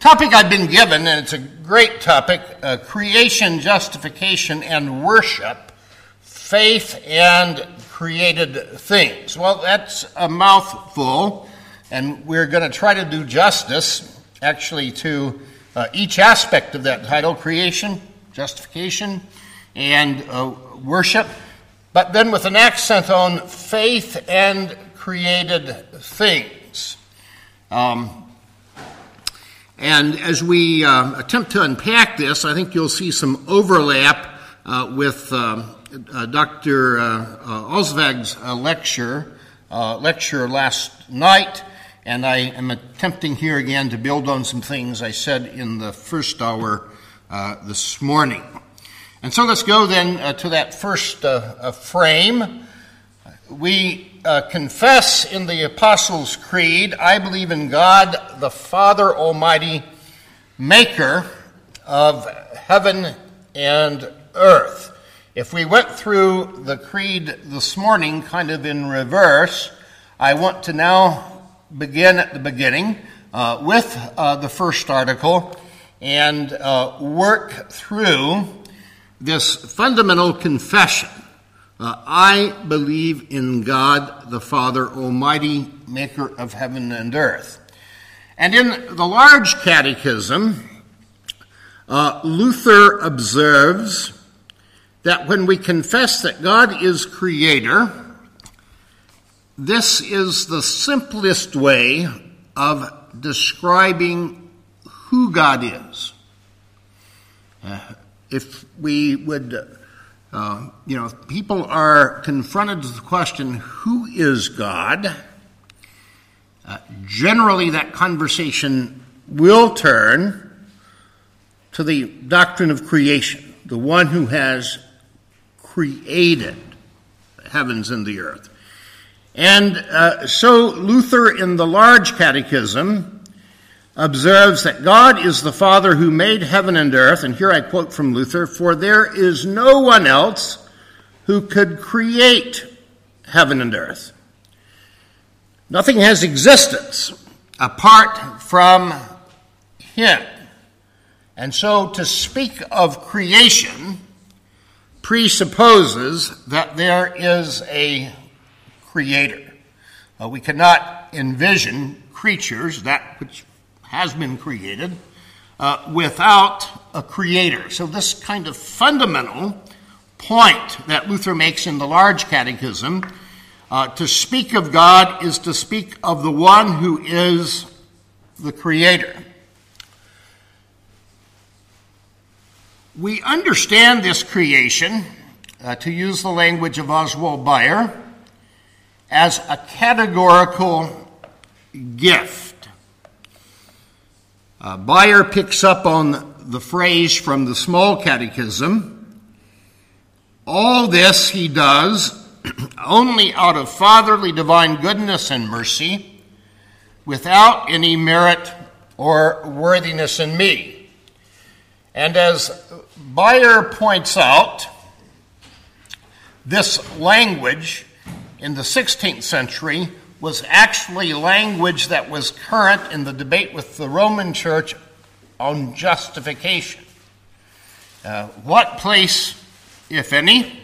topic I've been given, and it's a great topic uh, creation, justification, and worship, faith and created things. Well, that's a mouthful, and we're going to try to do justice, actually, to uh, each aspect of that title creation, justification, and uh, worship, but then with an accent on faith and created things. Um, and as we uh, attempt to unpack this, I think you'll see some overlap uh, with uh, uh Dr. Uh, uh, Alfsvåg's lecture, lecture last night, and I am attempting here again to build on some things I said in the first hour this morning. And so let's go then to that first frame. We uh, confess in the Apostles' Creed, I believe in God, the Father Almighty, maker of heaven and earth. If we went through the creed this morning kind of in reverse, I want to now begin at the beginning uh, with uh, the first article and uh, work through this fundamental confession uh, I believe in God the Father Almighty, maker of heaven and earth. And in the large catechism, uh, Luther observes that when we confess that God is creator, this is the simplest way of describing who God is. Uh, if we would uh, you know, people are confronted with the question, who is God? Uh, generally, that conversation will turn to the doctrine of creation, the one who has created the heavens and the earth. And uh, so Luther, in the large catechism, observes that God is the Father who made heaven and earth, and here I quote from Luther, for there is no one else who could create heaven and earth. Nothing has existence apart from Him. And so to speak of creation presupposes that there is a creator. Uh, we cannot envision creatures, that which has been created uh, without a creator. So, this kind of fundamental point that Luther makes in the large catechism uh, to speak of God is to speak of the one who is the creator. We understand this creation, uh, to use the language of Oswald Bayer, as a categorical gift. Uh, Bayer picks up on the phrase from the small catechism. All this he does only out of fatherly divine goodness and mercy, without any merit or worthiness in me. And as Bayer points out, this language in the 16th century was actually language that was current in the debate with the Roman Church on justification. Uh, what place, if any,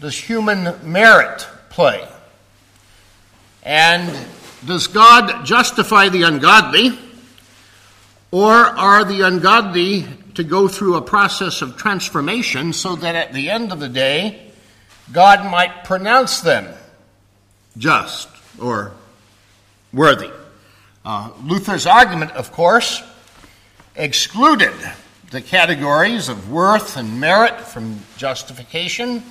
does human merit play? And does God justify the ungodly, or are the ungodly to go through a process of transformation so that at the end of the day, God might pronounce them just or worthy. Uh, Luther's argument, of course, excluded the categories of worth and merit from justification,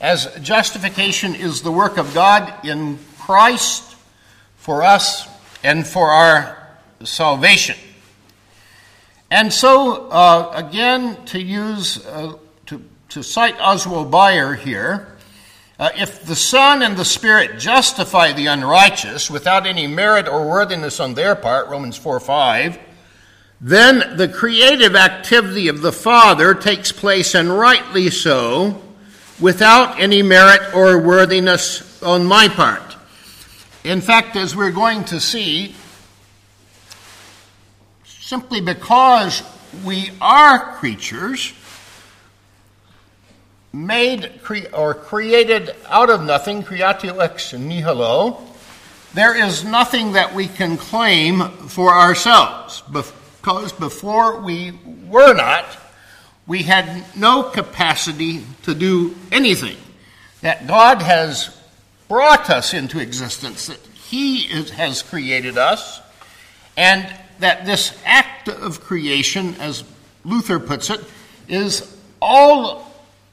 as justification is the work of God in Christ for us and for our salvation. And so, uh, again, to use, uh, to, to cite Oswald Bayer here, uh, if the Son and the Spirit justify the unrighteous without any merit or worthiness on their part, Romans 4 5, then the creative activity of the Father takes place, and rightly so, without any merit or worthiness on my part. In fact, as we're going to see, simply because we are creatures made cre- or created out of nothing, creatio ex nihilo, there is nothing that we can claim for ourselves because before we were not, we had no capacity to do anything. That God has brought us into existence, that He is, has created us, and that this act of creation, as Luther puts it, is all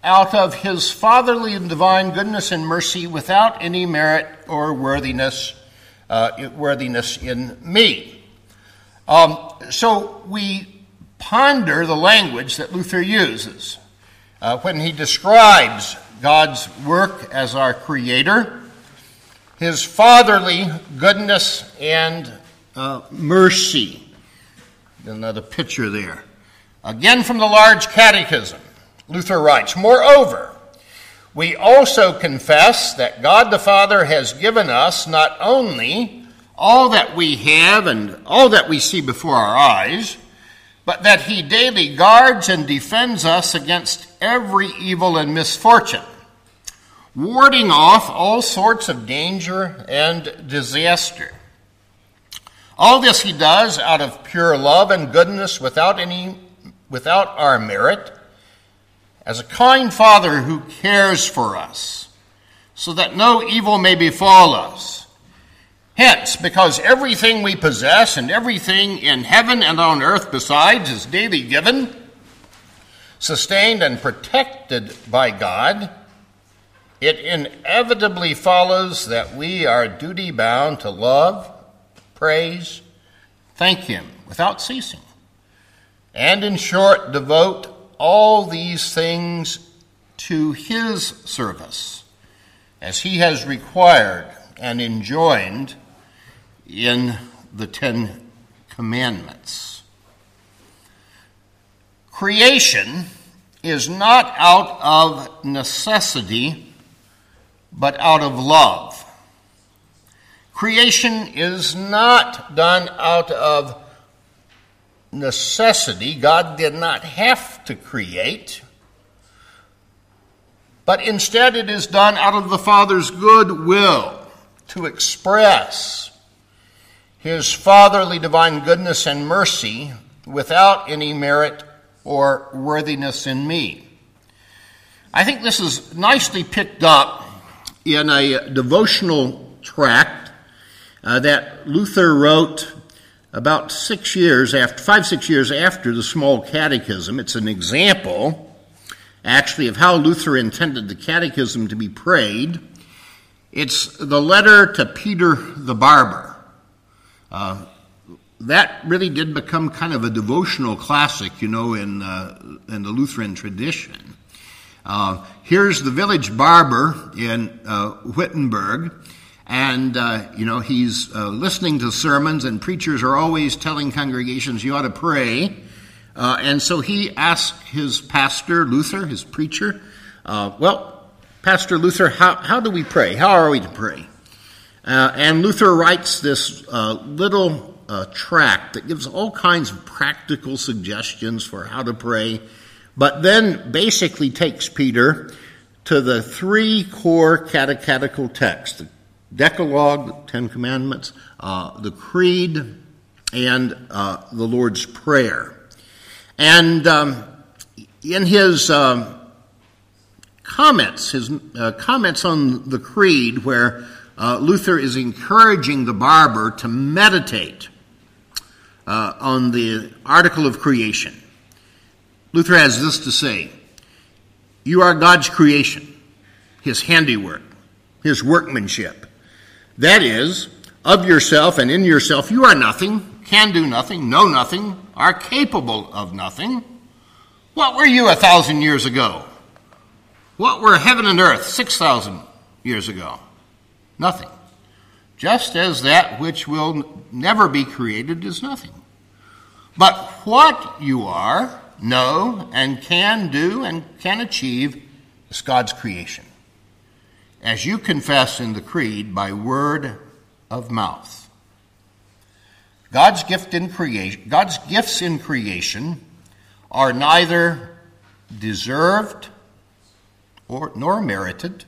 out of his fatherly and divine goodness and mercy without any merit or worthiness, uh, worthiness in me. Um, so we ponder the language that Luther uses uh, when he describes God's work as our creator, his fatherly goodness and uh, mercy. Another picture there. Again from the large catechism. Luther writes, Moreover, we also confess that God the Father has given us not only all that we have and all that we see before our eyes, but that He daily guards and defends us against every evil and misfortune, warding off all sorts of danger and disaster. All this He does out of pure love and goodness without any without our merit as a kind father who cares for us, so that no evil may befall us. Hence, because everything we possess and everything in heaven and on earth besides is daily given, sustained and protected by God, it inevitably follows that we are duty bound to love, praise, thank Him without ceasing, and in short, devote all these things to his service, as he has required and enjoined in the Ten Commandments. Creation is not out of necessity, but out of love. Creation is not done out of necessity. God did not have to create, but instead it is done out of the Father's good will to express his fatherly divine goodness and mercy without any merit or worthiness in me. I think this is nicely picked up in a devotional tract uh, that Luther wrote about six years after, five, six years after the small catechism. It's an example, actually, of how Luther intended the catechism to be prayed. It's the letter to Peter the barber. Uh, that really did become kind of a devotional classic, you know, in, uh, in the Lutheran tradition. Uh, here's the village barber in uh, Wittenberg and, uh, you know, he's uh, listening to sermons, and preachers are always telling congregations, you ought to pray. Uh, and so he asked his pastor, Luther, his preacher, uh, well, Pastor Luther, how, how do we pray? How are we to pray? Uh, and Luther writes this uh, little tract that gives all kinds of practical suggestions for how to pray, but then basically takes Peter to the three core catechetical texts Decalogue, the Ten Commandments, uh, the Creed, and uh, the Lord's Prayer. And um, in his um, comments, his uh, comments on the Creed, where uh, Luther is encouraging the barber to meditate uh, on the article of creation, Luther has this to say You are God's creation, his handiwork, his workmanship. That is, of yourself and in yourself, you are nothing, can do nothing, know nothing, are capable of nothing. What were you a thousand years ago? What were heaven and earth 6,000 years ago? Nothing. Just as that which will never be created is nothing. But what you are, know, and can do and can achieve is God's creation as you confess in the Creed by word of mouth. God's gift in creation, God's gifts in creation are neither deserved or nor merited.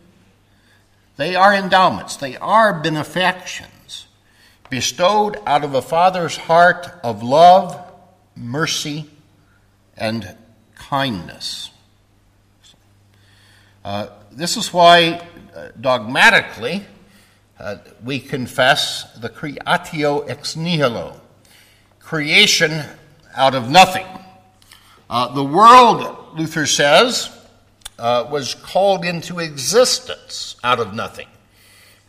They are endowments, they are benefactions bestowed out of a father's heart of love, mercy, and kindness. Uh, this is why dogmatically uh, we confess the creatio ex nihilo, creation out of nothing. Uh, the world, Luther says, uh, was called into existence out of nothing.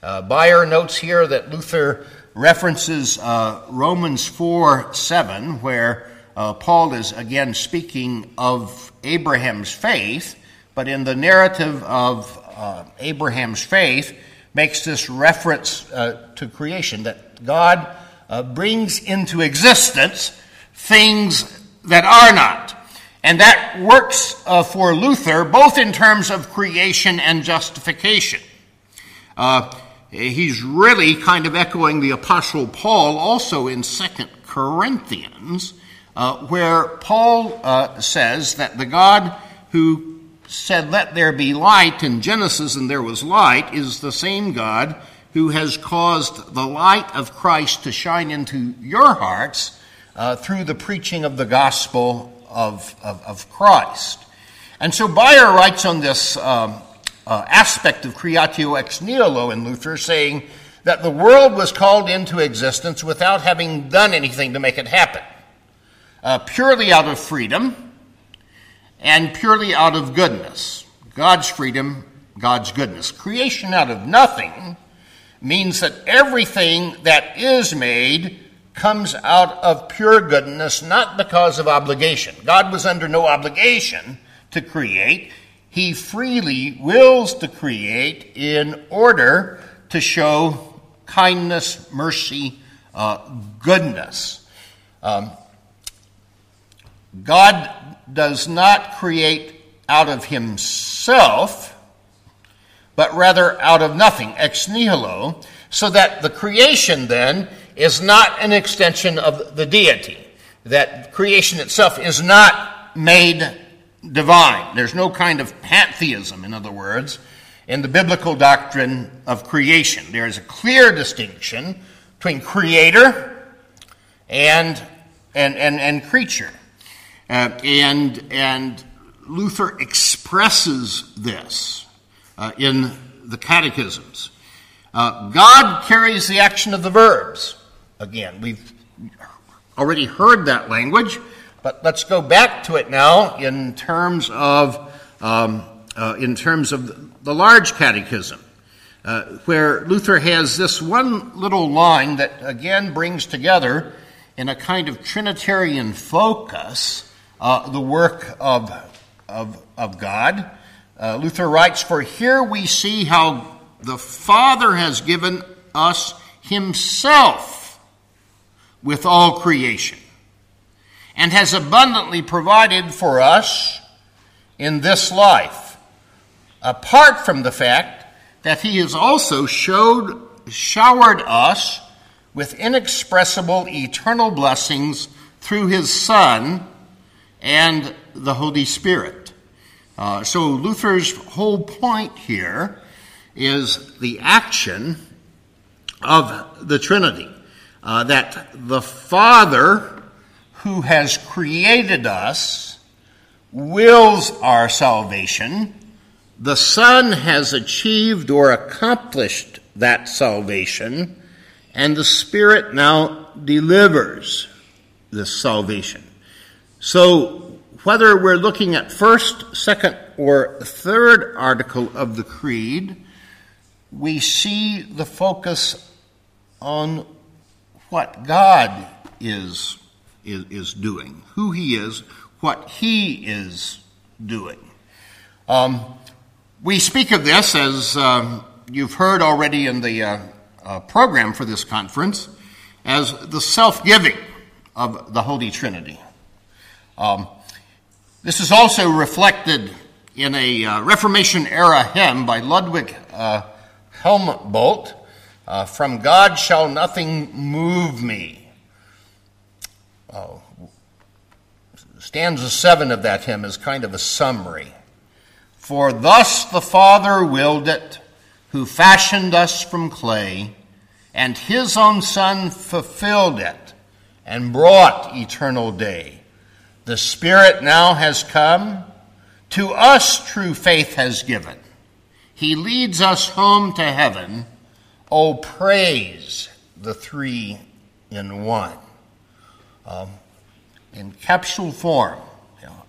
Uh, Bayer notes here that Luther references uh, Romans 4 7, where Paul is again speaking of Abraham's faith, but in the narrative of uh, Abraham's faith, makes this reference uh, to creation that God uh, brings into existence things that are not. And that works uh, for Luther both in terms of creation and justification. Uh, he's really kind of echoing the Apostle Paul also in Second Corinthians, uh, where Paul says that the God who said, Let there be light in Genesis, and there was light, is the same God who has caused the light of Christ to shine into your hearts uh, through the preaching of the gospel of, of, of, Christ. And so Bayer writes on this um, uh, aspect of creatio ex nihilo in Luther, saying that the world was called into existence without having done anything to make it happen, uh, purely out of freedom and purely out of goodness. God's freedom, God's goodness. Creation out of nothing means that everything that is made comes out of pure goodness, not because of obligation. God was under no obligation to create. He freely wills to create in order to show kindness, mercy, uh, goodness. Um, God does not create out of himself, but rather out of nothing, ex nihilo, so that the creation then is not an extension of the deity. That creation itself is not made divine. There's no kind of pantheism, in other words, in the biblical doctrine of creation. There is a clear distinction between creator and, and, and, and creature. Uh, and, and Luther expresses this uh, in the catechisms. Uh, God carries the action of the verbs. Again, we've already heard that language, but let's go back to it now in terms of, um, uh, in terms of the large catechism. Uh, where Luther has this one little line that again brings together in a kind of Trinitarian focus uh, the work of, of, of God. Uh, Luther writes, For here we see how the Father has given us Himself with all creation and has abundantly provided for us in this life, apart from the fact that He has also showed, showered us with inexpressible eternal blessings through His Son and the Holy Spirit. Uh, so Luther's whole point here is the action of the Trinity. Uh, that the Father who has created us wills our salvation. The Son has achieved or accomplished that salvation, and the Spirit now delivers this salvation. So, whether we're looking at first, second, or third article of the Creed, we see the focus on what God is, is, is doing, who He is, what He is doing. Um, we speak of this, as um, you've heard already in the uh, uh, program for this conference, as the self giving of the Holy Trinity. Um, this is also reflected in a uh, Reformation era hymn by Ludwig uh, uh, From God shall nothing move me, Uh, stanza seven of that hymn is kind of a summary. For thus the Father willed it, who fashioned us from clay, and his own Son fulfilled it and brought eternal day. The Spirit now has come, to us true faith has given. He leads us home to heaven. Oh, praise the three in one. Um, in capsule form, you know,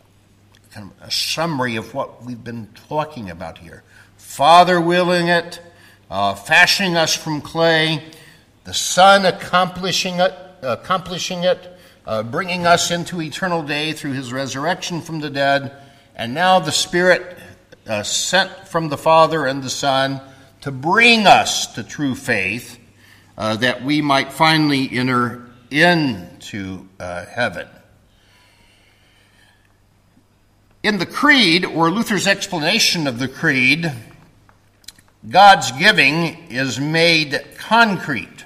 kind of a summary of what we've been talking about here. Father willing it, uh, fashioning us from clay, the Son accomplishing it, accomplishing it, uh, bringing us into eternal day through his resurrection from the dead, and now the Spirit uh, sent from the Father and the Son to bring us to true faith, uh, that we might finally enter into uh, heaven. In the Creed, or Luther's explanation of the Creed, God's giving is made concrete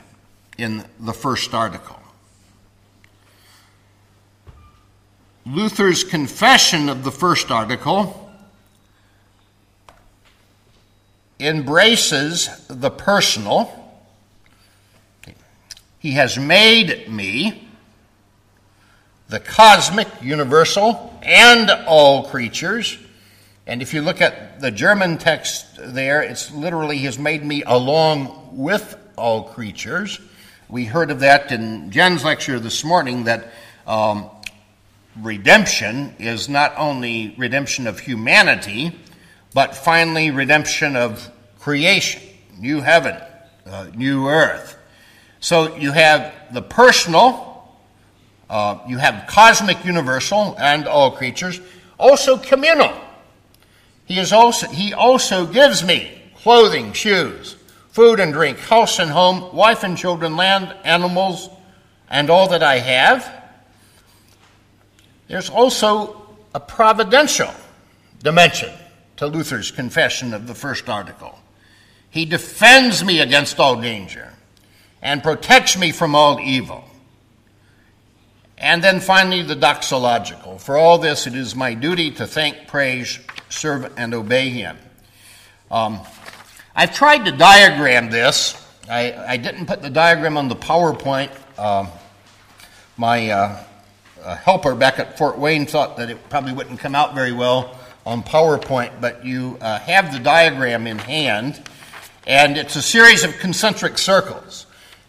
in the first article. Luther's confession of the first article embraces the personal. He has made me the cosmic, universal, and all creatures. And if you look at the German text there, it's literally, He has made me along with all creatures. We heard of that in Jen's lecture this morning that um, redemption is not only redemption of humanity, but finally, redemption of creation, new heaven, uh, new earth. So you have the personal, uh, you have cosmic, universal, and all creatures, also communal. He, is also, he also gives me clothing, shoes, food and drink, house and home, wife and children, land, animals, and all that I have. There's also a providential dimension to Luther's confession of the first article. He defends me against all danger and protects me from all evil. And then finally, the doxological. For all this, it is my duty to thank, praise, serve, and obey him. Um, I've tried to diagram this. I, I, didn't put the diagram on the PowerPoint. Um, my uh, uh, helper back at Fort Wayne thought that it probably wouldn't come out very well on PowerPoint, but you uh, have the diagram in hand, and it's a series of concentric circles.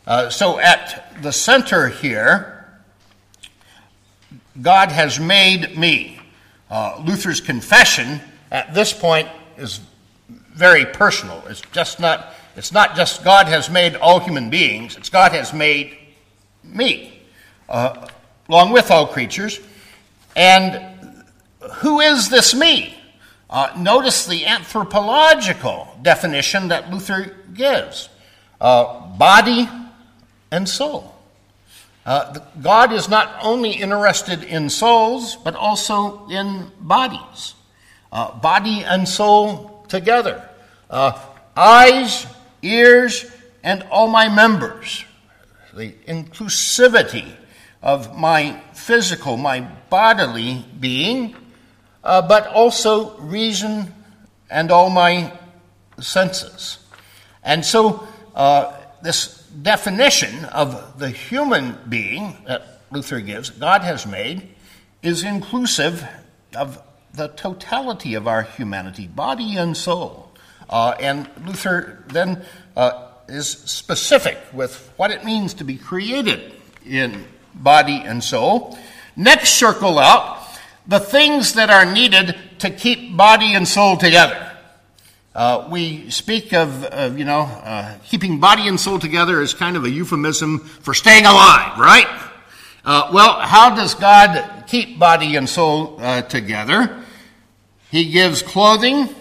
Uh, so at the center here, God has made me. Uh, Luther's confession at this point is very personal. It's just not. It's not just God has made all human beings. It's God has made me, uh, along with all creatures, and who is this me? Uh, notice the anthropological definition that Luther gives uh, body and soul. Uh, God is not only interested in souls, but also in bodies. Uh, body and soul together. Uh, eyes, ears, and all my members. The inclusivity of my physical, my bodily being uh, but also reason and all my senses. And so, uh, this definition of the human being that Luther gives, God has made, is inclusive of the totality of our humanity, body and soul. Uh, and Luther then uh, is specific with what it means to be created in body and soul. Next circle out the things that are needed to keep body and soul together. Uh, we speak of, uh, you know, uh, keeping body and soul together as kind of a euphemism for staying alive, right? Uh, well, how does God keep body and soul uh, together? He gives clothing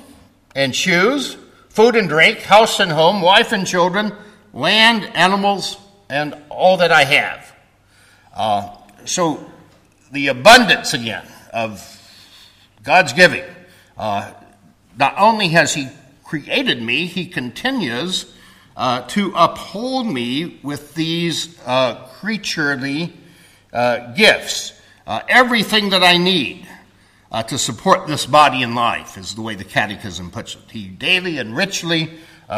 and shoes, food and drink, house and home, wife and children, land, animals, and all that I have. Uh, so the abundance again of God's giving. Uh, not only has He created me, He continues uh, to uphold me with these uh, creaturely uh, gifts, uh, everything that I need uh, to support this body and life, is the way the Catechism puts it. He daily and richly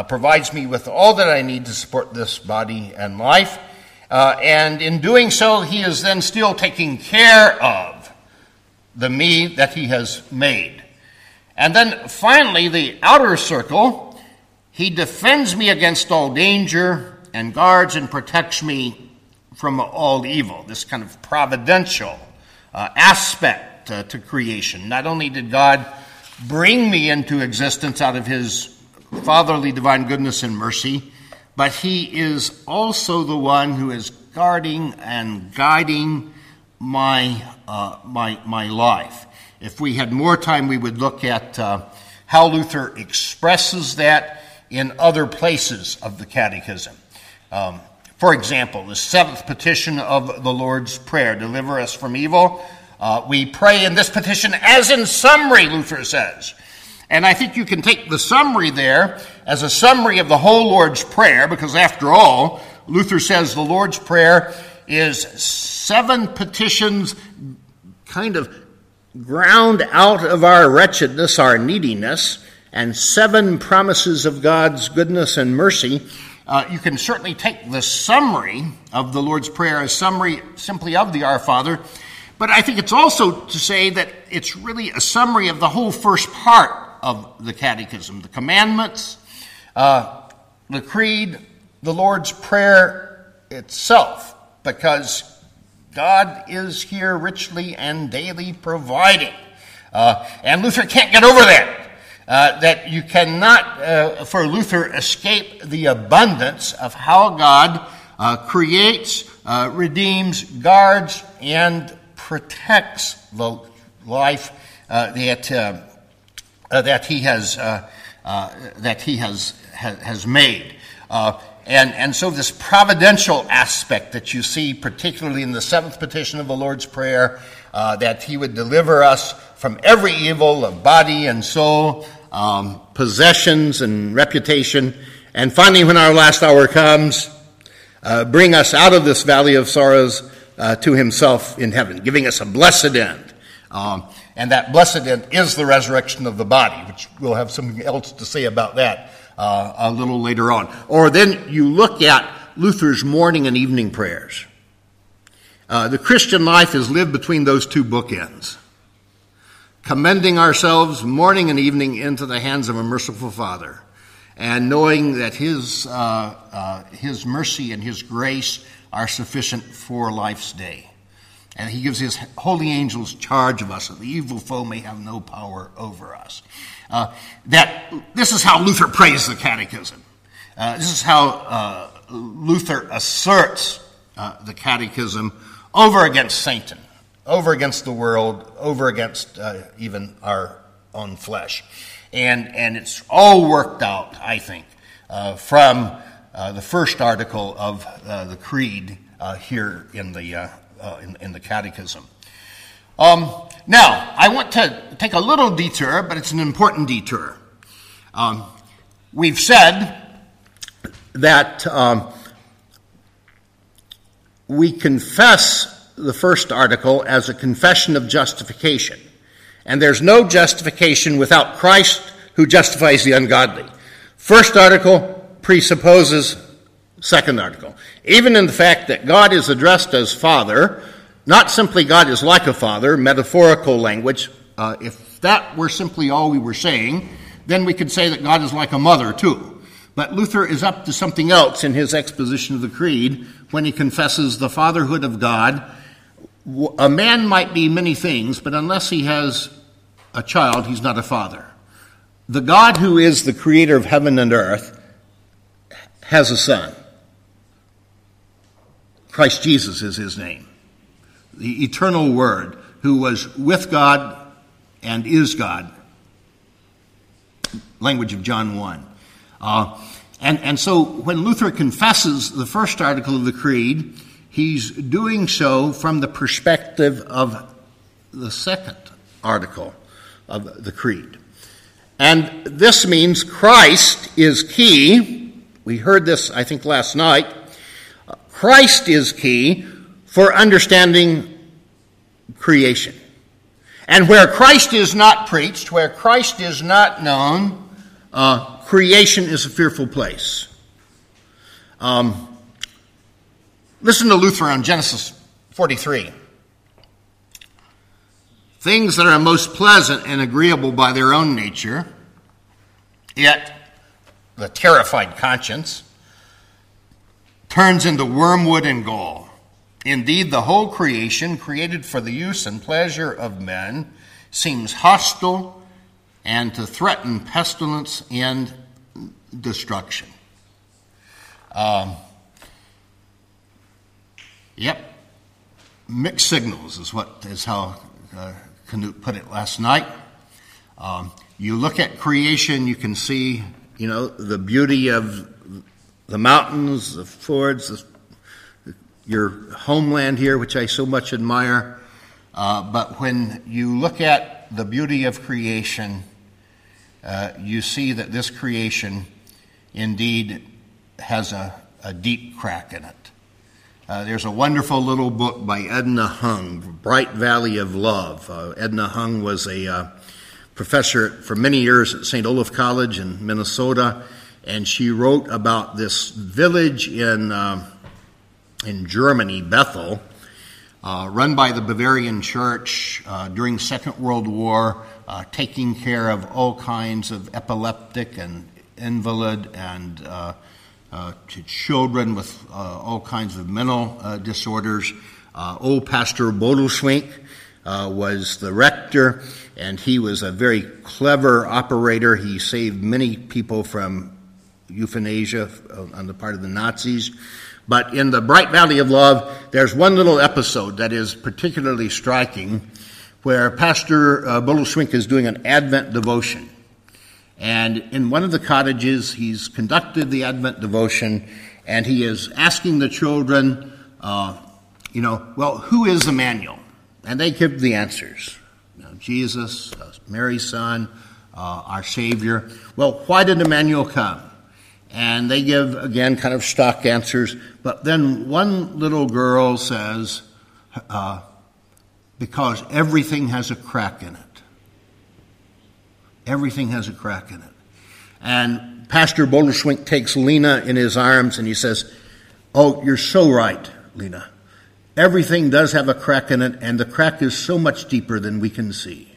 provides me with all that I need to support this body and life. Uh, and in doing so, he is then still taking care of the me that he has made. And then finally, the outer circle, he defends me against all danger and guards and protects me from all evil. This kind of providential uh, aspect uh, to creation. Not only did God bring me into existence out of his fatherly divine goodness and mercy, but he is also the one who is guarding and guiding my, uh, my, my life. If we had more time, we would look at uh, how Luther expresses that in other places of the Catechism. Um, for example, the seventh petition of the Lord's Prayer, deliver us from evil. Uh, we pray in this petition as in summary, Luther says. And I think you can take the summary there as a summary of the whole Lord's Prayer, because after all, Luther says the Lord's Prayer is seven petitions kind of ground out of our wretchedness, our neediness, and seven promises of God's goodness and mercy. Uh, you can certainly take the summary of the Lord's Prayer as summary simply of the Our Father, but I think it's also to say that it's really a summary of the whole first part of the Catechism the commandments, uh, the Creed, the Lord's Prayer itself, because God is here richly and daily providing. Uh, and Luther can't get over that. Uh, that you cannot, uh, for Luther, escape the abundance of how God uh, creates, uh, redeems, guards, and protects the life that that he has that he has has made. Uh, and, and so, this providential aspect that you see, particularly in the seventh petition of the Lord's Prayer, uh, that He would deliver us from every evil of body and soul, um, possessions and reputation. And finally, when our last hour comes, uh, bring us out of this valley of sorrows to Himself in heaven, giving us a blessed end. Um, and that blessed end is the resurrection of the body, which we'll have something else to say about that uh, a little later on. Or then you look at Luther's morning and evening prayers. Uh, the Christian life is lived between those two bookends, commending ourselves morning and evening into the hands of a merciful Father, and knowing that His, uh, uh His mercy and His grace are sufficient for life's day and he gives his holy angels charge of us, that the evil foe may have no power over us. Uh, that this is how Luther prays the Catechism. Uh, this is how uh, Luther asserts uh, the Catechism over against Satan, over against the world, over against uh, even our own flesh, and and it's all worked out, I think, uh, from the first article of the Creed here in the uh, in, in, the Catechism. Um, now, I want to take a little detour, but it's an important detour. Um, we've said that um, we confess the first article as a confession of justification. And there's no justification without Christ who justifies the ungodly. First article presupposes second article. Even in the fact that God is addressed as Father, not simply God is like a father, metaphorical language. Uh, if that were simply all we were saying, then we could say that God is like a mother too. But Luther is up to something else in his exposition of the Creed when he confesses the fatherhood of God. A man might be many things, but unless he has a child, he's not a father. The God who is the creator of heaven and earth has a son. Christ Jesus is his name. The eternal Word, who was with God and is God. Language of John 1. Uh, and, and so when Luther confesses the first article of the Creed, he's doing so from the perspective of the second article of the Creed. And this means Christ is key. We heard this, I think, last night. Christ is key for understanding creation. And where Christ is not preached, where Christ is not known, uh, creation is a fearful place. Um, listen to Luther on Genesis 43. Things that are most pleasant and agreeable by their own nature, yet the terrified conscience turns into wormwood and gall. Indeed, the whole creation, created for the use and pleasure of men, seems hostile and to threaten pestilence and destruction. Um, yep, mixed signals is what is how uh, Knut put it last night. Um, you look at creation, you can see, you know, the beauty of the mountains, the fjords, the, your homeland here, which I so much admire. Uh, but when you look at the beauty of creation, uh, you see that this creation indeed has a, a deep crack in it. Uh, there's a wonderful little book by Edna Hong, Bright Valley of Love. Uh, Edna Hong was a uh, professor for many years at St. Olaf College in Minnesota and she wrote about this village in, uh, in Germany, Bethel, uh, run by the Bavarian Church uh, during Second World War, uh, taking care of all kinds of epileptic and invalid and uh, uh, to children with all kinds of mental disorders. old Pastor Bodelschwingh was the rector, and he was a very clever operator. He saved many people from euthanasia on the part of the Nazis. But in the Bright Valley of Love, there's one little episode that is particularly striking where Pastor uh, is doing an Advent devotion. And in one of the cottages, he's conducted the Advent devotion and he is asking the children, uh, you know, well, who is Emmanuel? And they give the answers. You know, Jesus, uh, Mary's son, uh, our Savior. Well, why did Emmanuel come? And they give, again, kind of stock answers. But then one little girl says, uh, because everything has a crack in it. Everything has a crack in it. And Pastor Bodelschwingh takes Lena in his arms and he says, Oh, you're so right, Lena. Everything does have a crack in it, and the crack is so much deeper than we can see.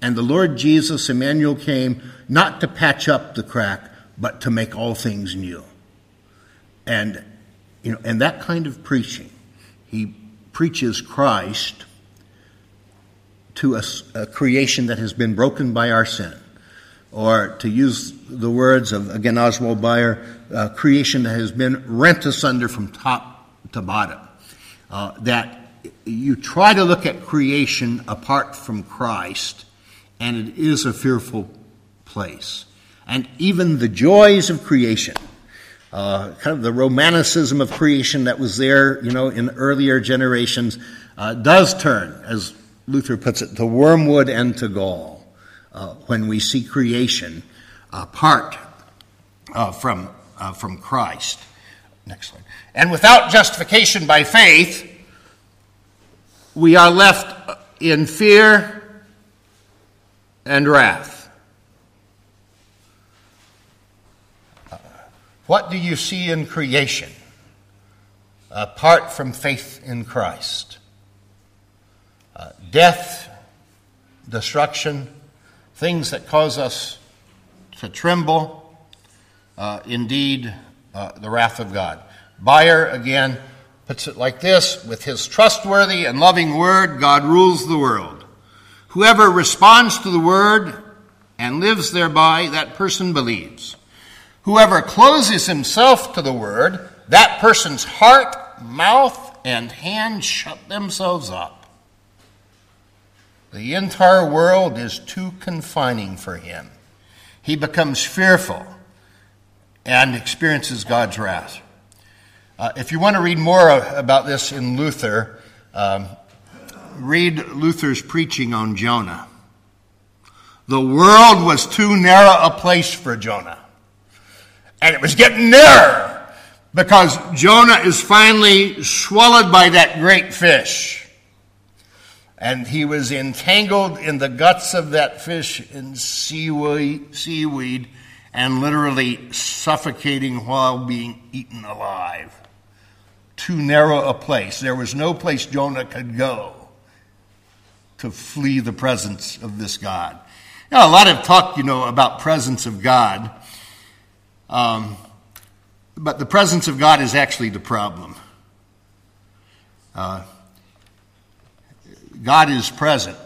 And the Lord Jesus, Emmanuel, came not to patch up the crack, but to make all things new. And, you know, and that kind of preaching, he preaches Christ to a, a creation that has been broken by our sin. Or to use the words of, again, Oswald Bayer, uh, creation that has been rent asunder from top to bottom. Uh, that you try to look at creation apart from Christ, and it is a fearful place and even the joys of creation. Uh, kind of the romanticism of creation that was there, you know, in earlier generations, uh, does turn, as Luther puts it, to wormwood and to gall uh, when we see creation apart uh, from, uh, from Christ. Next slide. And without justification by faith, we are left in fear and wrath. What do you see in creation apart from faith in Christ? Uh, death, destruction, things that cause us to tremble, uh, indeed, uh, the wrath of God. Bayer, again, puts it like this With his trustworthy and loving word, God rules the world. Whoever responds to the word and lives thereby, that person believes. Whoever closes himself to the word, that person's heart, mouth, and hand shut themselves up. The entire world is too confining for him. He becomes fearful and experiences God's wrath. Uh, if you want to read more about this in Luther, um, read Luther's preaching on Jonah. The world was too narrow a place for Jonah. And it was getting nearer. because Jonah is finally swallowed by that great fish. And he was entangled in the guts of that fish in seaweed, seaweed and literally suffocating while being eaten alive. Too narrow a place. There was no place Jonah could go to flee the presence of this God. Now, a lot of talk, you know, about presence of God. Um, but the presence of God is actually the problem. Uh, God is present.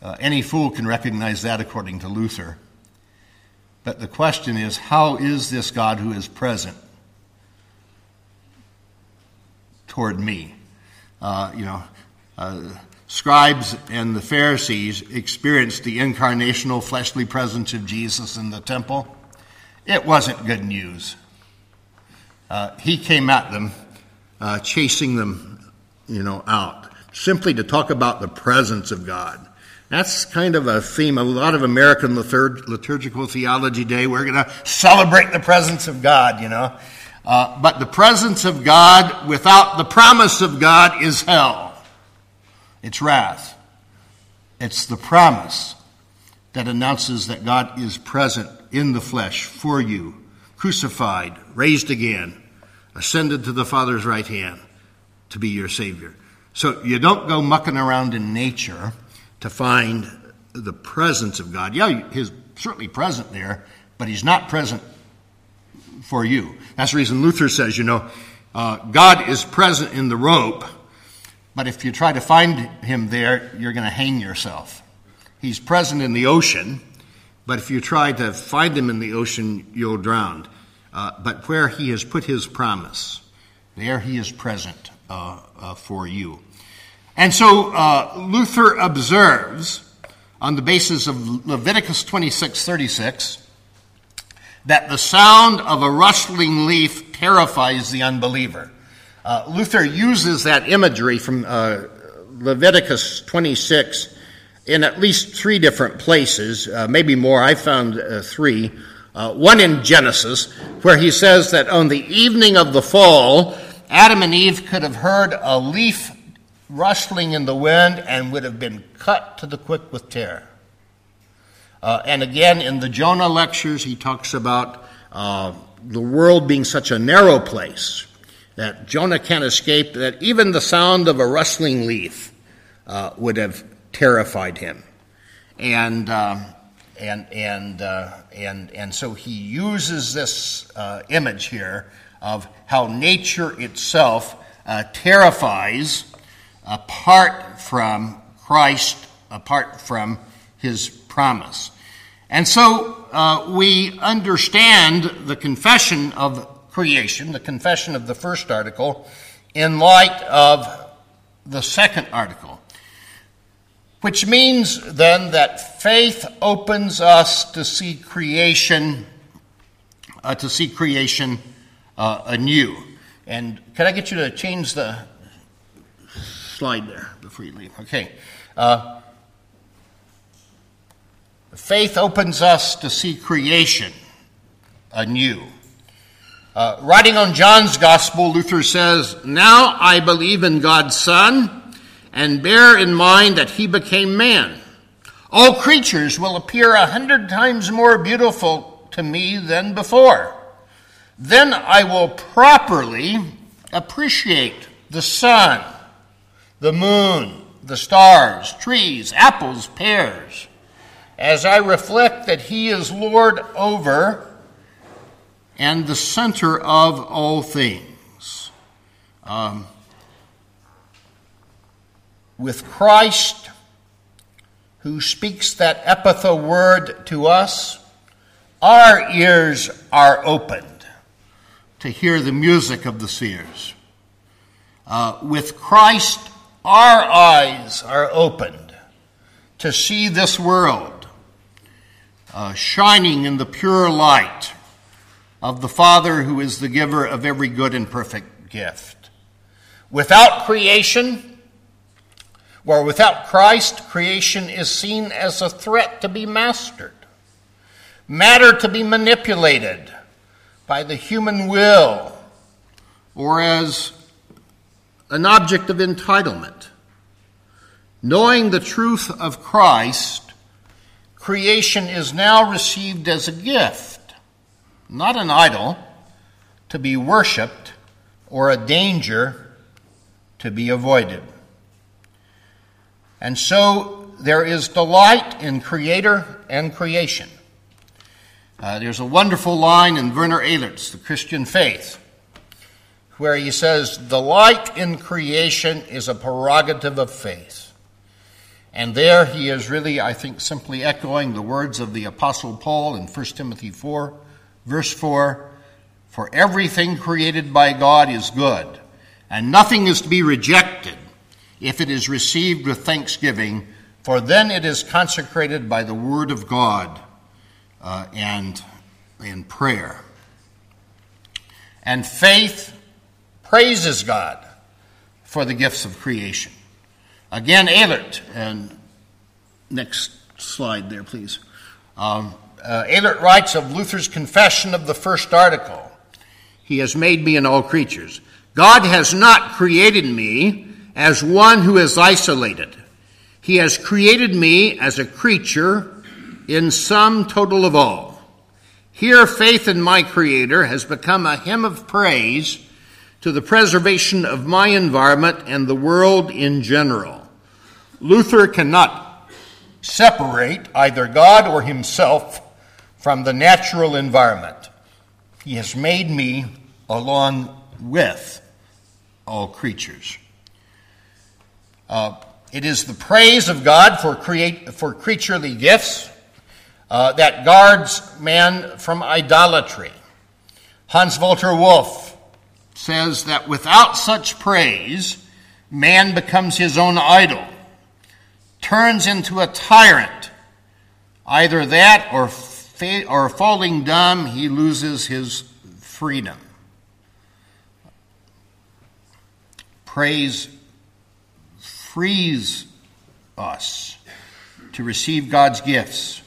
Uh, any fool can recognize that according to Luther. But the question is how is this God who is present toward me? Uh, you know, uh, scribes and the Pharisees experienced the incarnational fleshly presence of Jesus in the temple. It wasn't good news. Uh, he came at them, uh, chasing them, you know, out, simply to talk about the presence of God. That's kind of a theme. A lot of American liturgical theology day, we're going to celebrate the presence of God, you know. Uh, but the presence of God without the promise of God is hell. It's wrath. It's the promise that announces that God is present in the flesh for you, crucified, raised again, ascended to the Father's right hand to be your Savior. So you don't go mucking around in nature to find the presence of God. Yeah, He's certainly present there, but He's not present for you. That's the reason Luther says, you know, uh, God is present in the rope but if you try to find him there, you're going to hang yourself. He's present in the ocean, but if you try to find him in the ocean, you'll drown. Uh, but where he has put his promise, there he is present uh, uh, for you. And so uh, Luther observes, on the basis of Leviticus 26 36, that the sound of a rustling leaf terrifies the unbeliever. Uh, Luther uses that imagery from uh, Leviticus 26 in at least three different places, uh, maybe more. I found uh, three. Uh, one in Genesis, where he says that on the evening of the fall, Adam and Eve could have heard a leaf rustling in the wind and would have been cut to the quick with terror. Uh, and again, in the Jonah lectures, he talks about the world being such a narrow place that Jonah can't escape, that even the sound of a rustling leaf uh, would have terrified him. And, uh, and, and, uh, and, and so he uses this uh, image here of how nature itself uh, terrifies apart from Christ, apart from his promise. And so uh, we understand the confession of creation, the confession of the first article, in light of the second article. Which means then that faith opens us to see creation, uh, to see creation uh, anew. And can I get you to change the slide there before you leave? Okay. Uh, faith opens us to see creation anew. Uh, writing on John's Gospel, Luther says, Now I believe in God's Son and bear in mind that he became man. All creatures will appear a hundred times more beautiful to me than before. Then I will properly appreciate the sun, the moon, the stars, trees, apples, pears, as I reflect that he is Lord over and the center of all things. Um, with Christ, who speaks that Ephphatha word to us, our ears are opened to hear the music of the seers. Uh, with Christ, our eyes are opened to see this world uh, shining in the pure light of the Father who is the giver of every good and perfect gift. Without creation, or without Christ, creation is seen as a threat to be mastered, matter to be manipulated, by the human will or as an object of entitlement. Knowing the truth of Christ, creation is now received as a gift, not an idol to be worshiped or a danger to be avoided. And so there is delight in Creator and creation. Uh, there's a wonderful line in Werner Elert's The Christian Faith where he says, Delight in creation is a prerogative of faith. And there he is really, I think, simply echoing the words of the Apostle Paul in 1 Timothy 4, verse 4 For everything created by God is good, and nothing is to be rejected if it is received with thanksgiving, for then it is consecrated by the word of God uh, and in prayer. And faith praises God for the gifts of creation. Again, Elert, and next slide there, please. Um, uh, Elert writes of Luther's confession of the first article He has made me in all creatures. God has not created me as one who is isolated. He has created me as a creature in sum total of all. Here, faith in my Creator has become a hymn of praise to the preservation of my environment and the world in general. Luther cannot separate either God or himself from the natural environment. He has made me along with all creatures. Uh, it is the praise of God for, create, for creaturely gifts uh, that guards man from idolatry. Hans Walter Wolff says that without such praise, man becomes his own idol, turns into a tyrant. Either that or, fa- or falling dumb, he loses his freedom. Praise frees us to receive God's gifts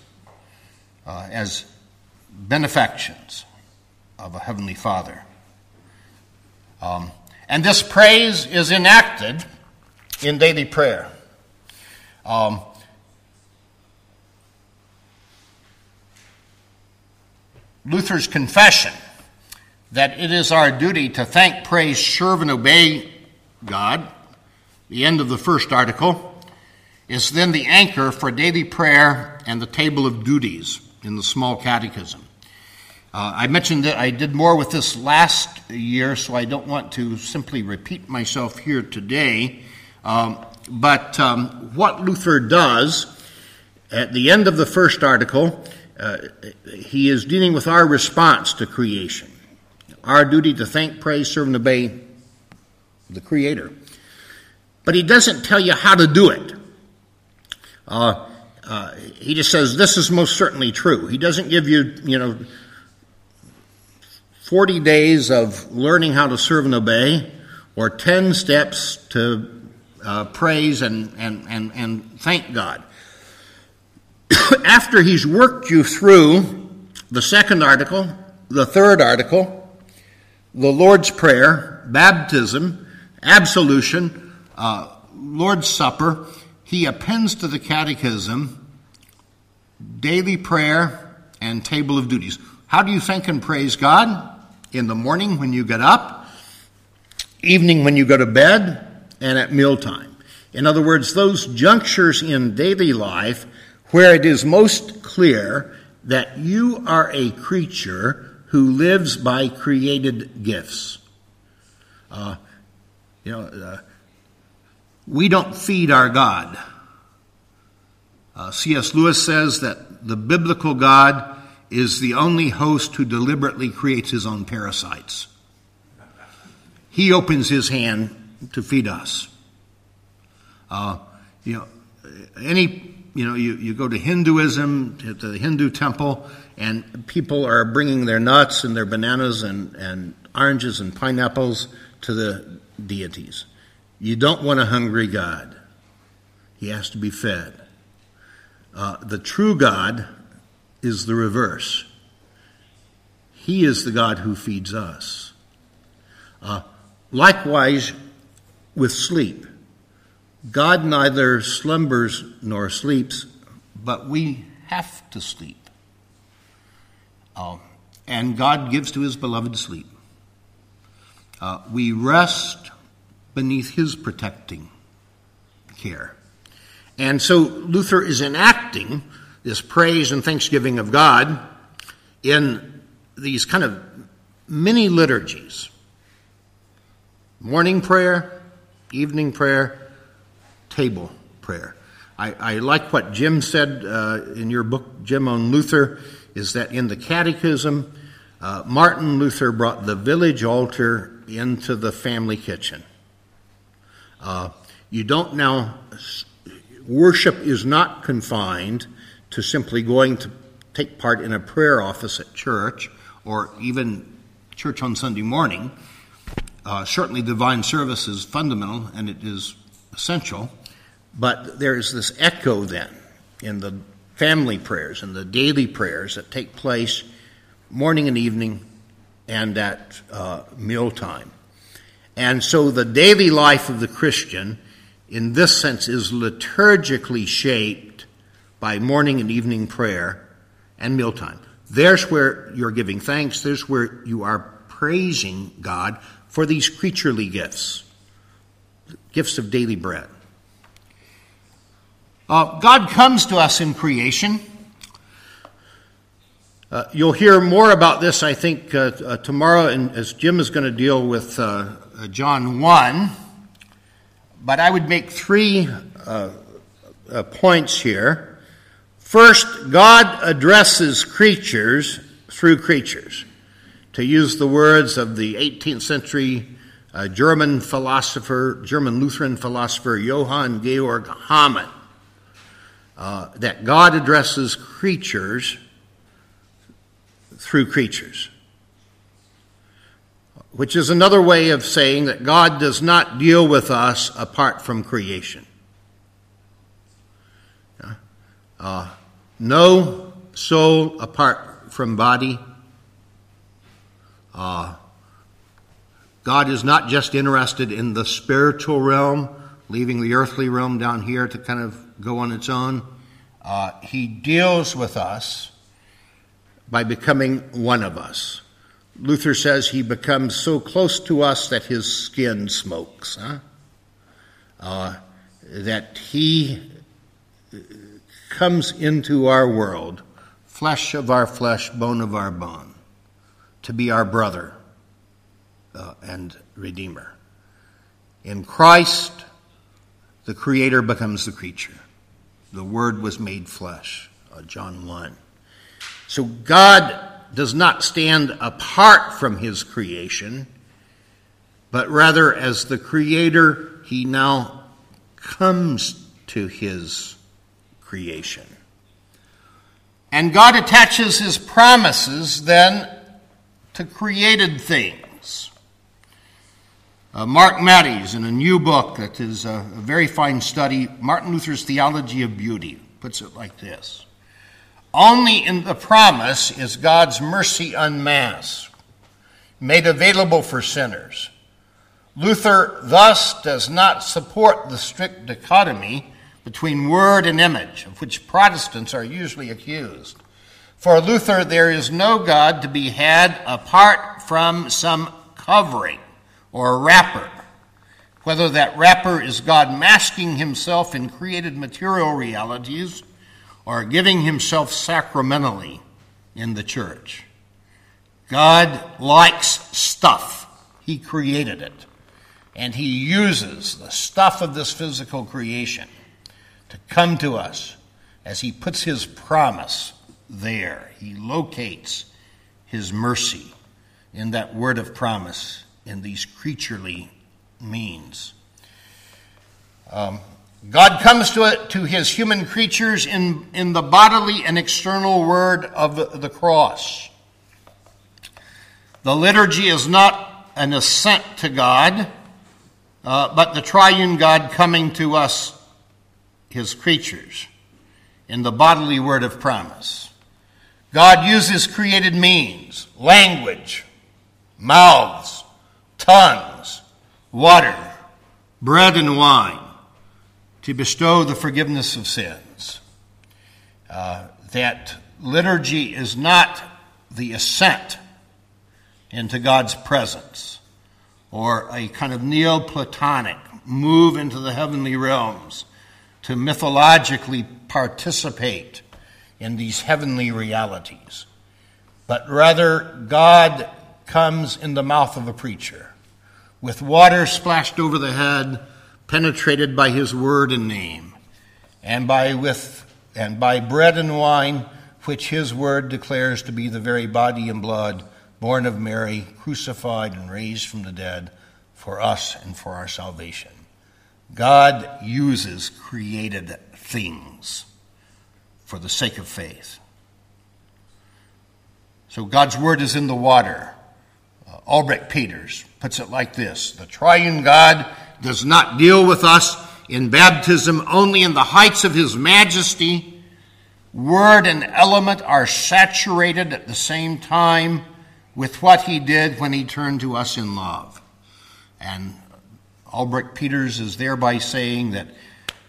uh, as benefactions of a Heavenly Father. Um, and this praise is enacted in daily prayer. Um, Luther's confession that it is our duty to thank, praise, serve, and obey God, the end of the first article, is then the anchor for daily prayer and the table of duties in the small catechism. Uh, I mentioned that I did more with this last year, so I don't want to simply repeat myself here today. Um, but um, what Luther does at the end of the first article, uh, he is dealing with our response to creation, our duty to thank, praise, serve, and obey the Creator. But he doesn't tell you how to do it. Uh, uh, he just says this is most certainly true. He doesn't give you, you know, 40 days of learning how to serve and obey or 10 steps to uh, praise and, and, and, and thank God. After he's worked you through the second article, the third article, the Lord's Prayer, baptism, absolution, uh, Lord's Supper, he appends to the catechism daily prayer and table of duties. How do you thank and praise God? In the morning when you get up, evening when you go to bed, and at mealtime. In other words, those junctures in daily life where it is most clear that you are a creature who lives by created gifts. Uh, you know, uh, we don't feed our God. Uh, C.S. Lewis says that the biblical God is the only host who deliberately creates his own parasites. He opens his hand to feed us. Uh, you know, any you know, you, you go to Hinduism, to the Hindu temple, and people are bringing their nuts and their bananas and, and oranges and pineapples to the deities. You don't want a hungry God. He has to be fed. Uh, the true God is the reverse. He is the God who feeds us. Uh, likewise, with sleep. God neither slumbers nor sleeps, but we have to sleep. Uh, and God gives to his beloved sleep. Uh, we rest beneath his protecting care. And so Luther is enacting this praise and thanksgiving of God in these kind of mini liturgies morning prayer, evening prayer, table prayer. I, I like what Jim said uh, in your book, Jim, on Luther, is that in the Catechism, uh, Martin Luther brought the village altar into the family kitchen. Uh, you don't now, worship is not confined to simply going to take part in a prayer office at church or even church on Sunday morning. Uh, certainly, divine service is fundamental and it is essential, but there is this echo then in the family prayers and the daily prayers that take place morning and evening and at uh, mealtime. And so the daily life of the Christian, in this sense, is liturgically shaped by morning and evening prayer and mealtime. There's where you're giving thanks. There's where you are praising God for these creaturely gifts, gifts of daily bread. Uh, God comes to us in creation. Uh, you'll hear more about this, I think, uh, uh tomorrow, as Jim is going to deal with uh, uh, John 1. But I would make three points here. First, God addresses creatures through creatures. To use the words of the 18th century German philosopher, German Lutheran philosopher Johann Georg Hamann, uh, that God addresses creatures through creatures, which is another way of saying that God does not deal with us apart from creation. Uh, no soul apart from body. Uh, God is not just interested in the spiritual realm, leaving the earthly realm down here to kind of go on its own. Uh, he deals with us by becoming one of us. Luther says he becomes so close to us that his skin smokes, huh? uh, that he comes into our world, flesh of our flesh, bone of our bone, to be our brother uh, and Redeemer. In Christ, the Creator becomes the creature. The Word was made flesh, uh, John 1. So God does not stand apart from His creation, but rather as the Creator, He now comes to His creation. And God attaches his promises then to created things. Uh, Mark Mattes, in a new book that is a, a very fine study, Martin Luther's Theology of Beauty, puts it like this Only in the promise is God's mercy unmasked, made available for sinners. Luther thus does not support the strict dichotomy between word and image, of which Protestants are usually accused. For Luther, there is no God to be had apart from some covering or a wrapper, whether that wrapper is God masking himself in created material realities or giving himself sacramentally in the church. God likes stuff, He created it, and He uses the stuff of this physical creation to come to us as he puts his promise there. He locates his mercy in that word of promise in these creaturely means. Um, God comes to, it, to his human creatures in, in the bodily and external word of the cross. The liturgy is not an ascent to God, uh, but the triune God coming to us his creatures in the bodily word of promise. God uses created means, language, mouths, tongues, water, bread, and wine to bestow the forgiveness of sins. Uh, that liturgy is not the ascent into God's presence or a kind of Neoplatonic move into the heavenly realms to mythologically participate in these heavenly realities, but rather God comes in the mouth of a preacher with water splashed over the head, penetrated by his word and name, and by with and by bread and wine, which his word declares to be the very body and blood born of Mary, crucified and raised from the dead for us and for our salvation. God uses created things for the sake of faith. So God's word is in the water. Uh, Albrecht Peters puts it like this The triune God does not deal with us in baptism only in the heights of his majesty. Word and element are saturated at the same time with what he did when he turned to us in love. And Albrecht Peters is thereby saying that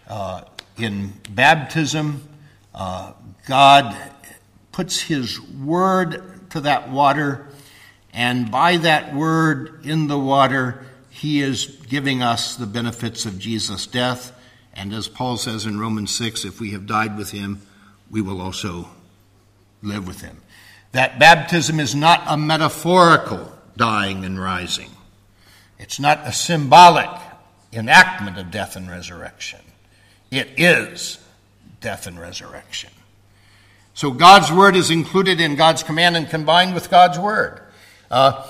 uh, in baptism, uh, God puts his word to that water, and by that word in the water, he is giving us the benefits of Jesus' death. And as Paul says in Romans 6, if we have died with him, we will also live with him. That baptism is not a metaphorical dying and rising. It's not a symbolic enactment of death and resurrection. It is death and resurrection. So God's word is included in God's command and combined with God's word. Uh,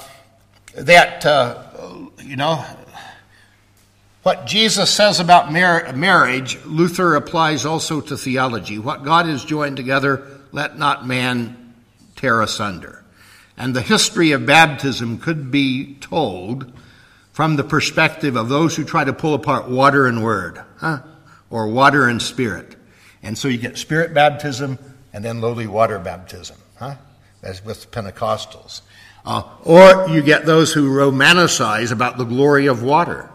that, uh, you know, what Jesus says about mar- marriage, Luther applies also to theology. What God has joined together, let not man tear asunder. And the history of baptism could be told from the perspective of those who try to pull apart water and word, huh? or water and spirit. And so you get spirit baptism and then lowly water baptism, huh? As with Pentecostals. Uh, or you get those who romanticize about the glory of water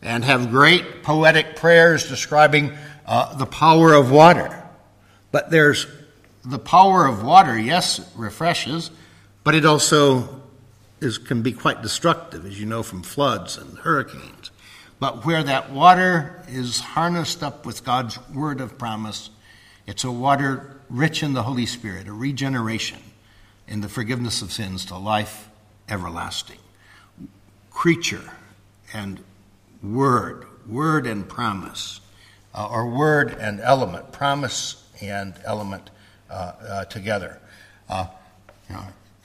and have great poetic prayers describing uh, the power of water. But there's the power of water, yes, it refreshes, but it also is, can be quite destructive, as you know from floods and hurricanes. But where that water is harnessed up with God's word of promise, it's a water rich in the Holy Spirit, a regeneration in the forgiveness of sins to life everlasting. Creature and word, word and promise, uh, or word and element, promise and element uh, uh, together. Uh,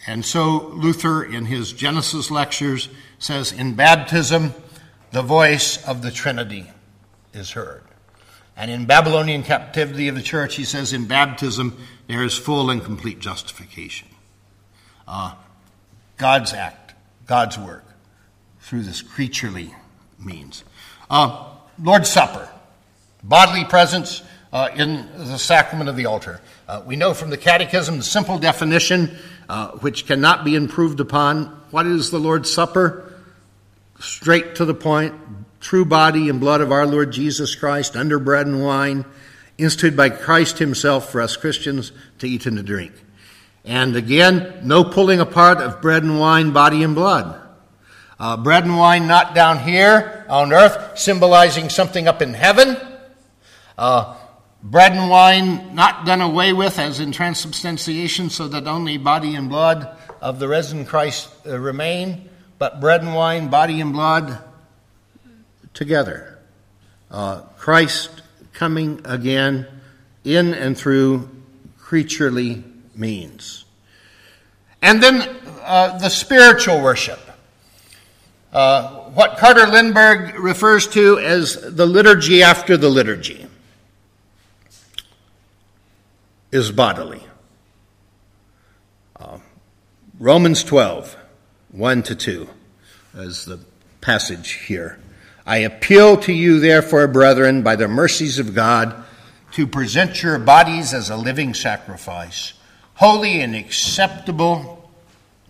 and so Luther, in his Genesis lectures, says in baptism, the voice of the Trinity is heard. And in Babylonian captivity of the church, he says in baptism, there is full and complete justification. Uh, God's act, God's work, through this creaturely means. Uh, Lord's Supper, bodily presence uh, in the sacrament of the altar. Uh, we know from the Catechism the simple definition, uh, which cannot be improved upon. What is the Lord's Supper? straight to the point, true body and blood of our Lord Jesus Christ under bread and wine, instituted by Christ Himself for us Christians to eat and to drink. And again, no pulling apart of bread and wine, body and blood. Uh, bread and wine not down here on earth, symbolizing something up in heaven. Uh, bread and wine not done away with as in transubstantiation, so that only body and blood of the risen Christ uh, remain but bread and wine, body and blood, together. Uh, Christ coming again in and through creaturely means. And then uh, the spiritual worship. Uh, what Carter Lindbergh refers to as the liturgy after the liturgy is bodily. Uh, Romans 12. 1 to 2 as the passage here. I appeal to you, therefore, brethren, by the mercies of God, to present your bodies as a living sacrifice, holy and acceptable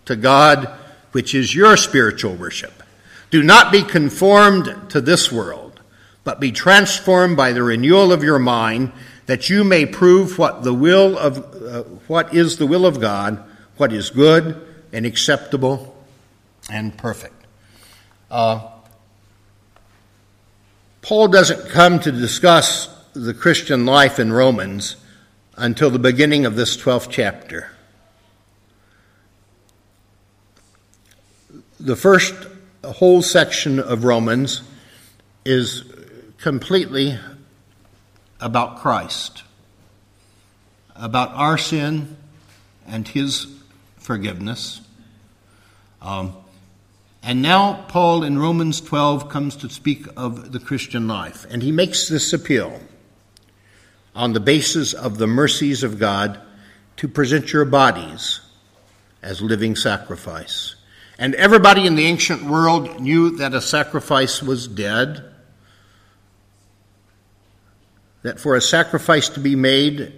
to God, which is your spiritual worship. Do not be conformed to this world, but be transformed by the renewal of your mind, that you may prove what the will of uh, what is the will of God, what is good and acceptable and perfect. Uh, Paul doesn't come to discuss the Christian life in Romans until the beginning of this 12th chapter. The first whole section of Romans is completely about Christ, about our sin and his forgiveness. Um, and now, Paul in Romans 12 comes to speak of the Christian life, and he makes this appeal on the basis of the mercies of God to present your bodies as living sacrifice. And everybody in the ancient world knew that a sacrifice was dead, that for a sacrifice to be made,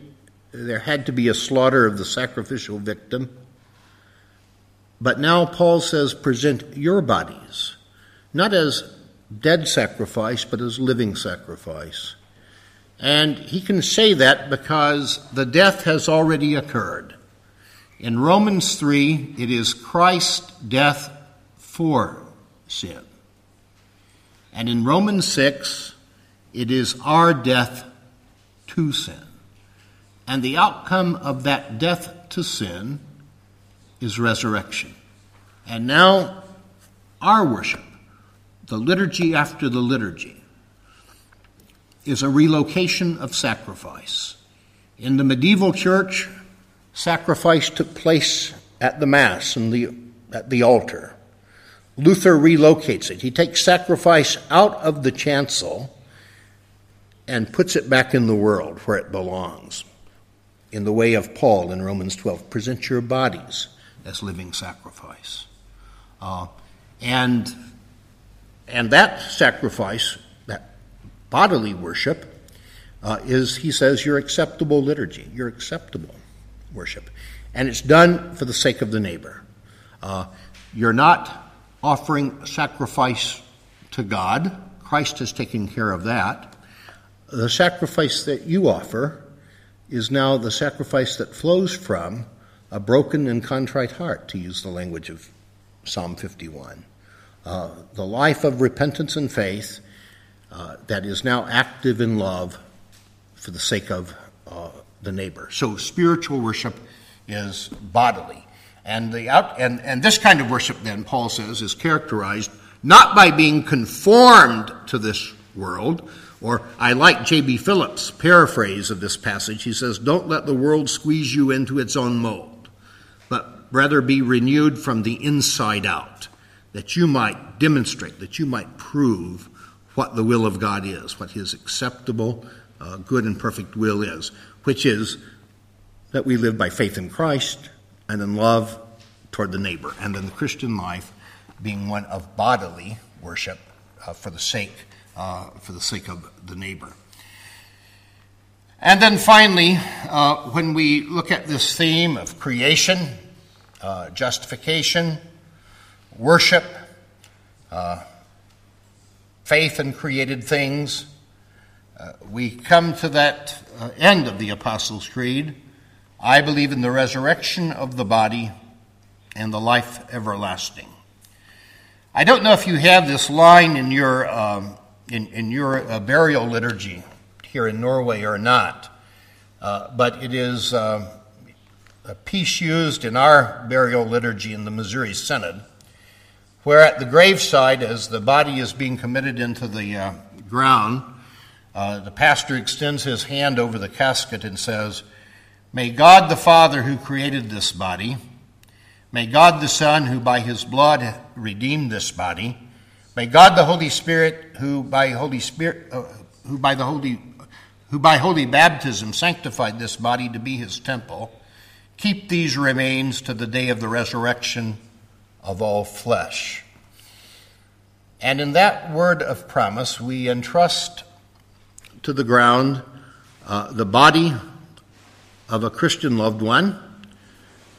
there had to be a slaughter of the sacrificial victim. But now Paul says, present your bodies, not as dead sacrifice, but as living sacrifice. And he can say that because the death has already occurred. In Romans 3, it is Christ's death for sin. And in Romans 6, it is our death to sin. And the outcome of that death to sin is resurrection. And now, our worship, the liturgy after the liturgy, is a relocation of sacrifice. In the medieval church, sacrifice took place at the Mass and the, at the altar. Luther relocates it. He takes sacrifice out of the chancel and puts it back in the world where it belongs. In the way of Paul in Romans 12, present your bodies as living sacrifice. Uh, and, and that sacrifice, bodily worship, uh, is, he says, your acceptable liturgy, your acceptable worship. And it's done for the sake of the neighbor. Uh, you're not offering sacrifice to God. Christ has taken care of that. The sacrifice that you offer is now the sacrifice that flows from a broken and contrite heart, to use the language of Psalm 51. Uh, the life of repentance and faith uh, that is now active in love for the sake of uh, the neighbor. So spiritual worship is bodily. And, the out, and, and this kind of worship, then, Paul says, is characterized not by being conformed to this world, or I like J.B. Phillips' paraphrase of this passage. He says, Don't let the world squeeze you into its own mold but rather be renewed from the inside out, that you might demonstrate, that you might prove what the will of God is, what his acceptable, uh, good, and perfect will is, which is that we live by faith in Christ and in love toward the neighbor, and in the Christian life being one of bodily worship uh, for the sake uh, for the sake of the neighbor. And then finally, uh, when we look at this theme of creation, uh, justification, worship, uh, faith in created things. Uh, we come to that uh, end of the Apostles' Creed. I believe in the resurrection of the body and the life everlasting. I don't know if you have this line in your, um, in, in, your uh, burial liturgy here in Norway or not, uh, but it is a piece used in our burial liturgy in the Missouri Synod, where at the graveside, as the body is being committed into the uh, ground, uh, the pastor extends his hand over the casket and says, May God the Father who created this body, may God the Son who by his blood redeemed this body, may God the Holy Spirit who by Holy Spirit uh, who by the holy who by holy baptism sanctified this body to be his temple Keep these remains to the day of the resurrection of all flesh. And in that word of promise, we entrust to the ground uh, the body of a Christian loved one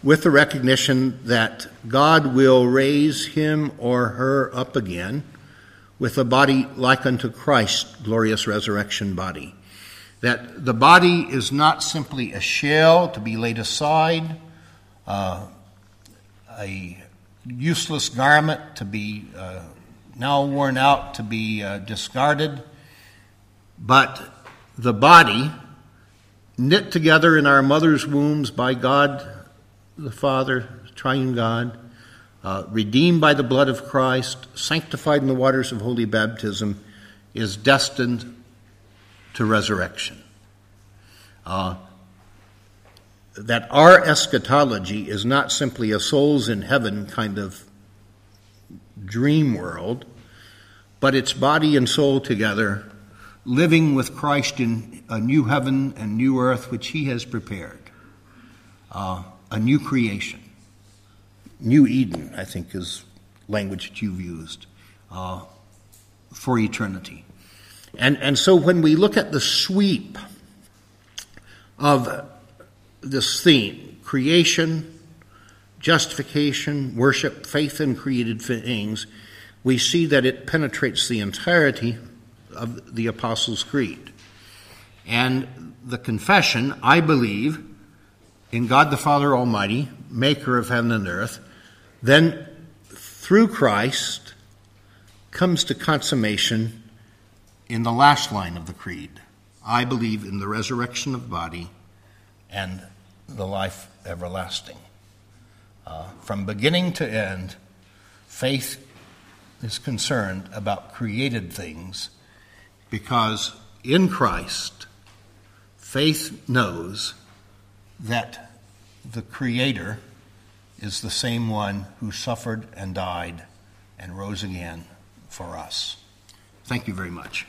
with the recognition that God will raise him or her up again with a body like unto Christ's glorious resurrection body. That the body is not simply a shell to be laid aside, uh, a useless garment to be uh, now worn out, to be uh, discarded, but the body, knit together in our mother's wombs by God the Father, triune God, uh, redeemed by the blood of Christ, sanctified in the waters of holy baptism, is destined to resurrection. That our eschatology is not simply a souls in heaven kind of dream world, but it's body and soul together, living with Christ in a new heaven and new earth which He has prepared. Uh, a new creation. New Eden, I think, is language that you've used uh, for eternity. And, and so when we look at the sweep of this theme creation, justification, worship, faith in created things we see that it penetrates the entirety of the Apostles' Creed. And the confession, I believe, in God the Father Almighty, maker of heaven and earth, then through Christ comes to consummation in the last line of the creed. I believe in the resurrection of body and the life everlasting. Uh, from beginning to end, faith is concerned about created things because in Christ, faith knows that the Creator is the same one who suffered and died and rose again for us. Thank you very much.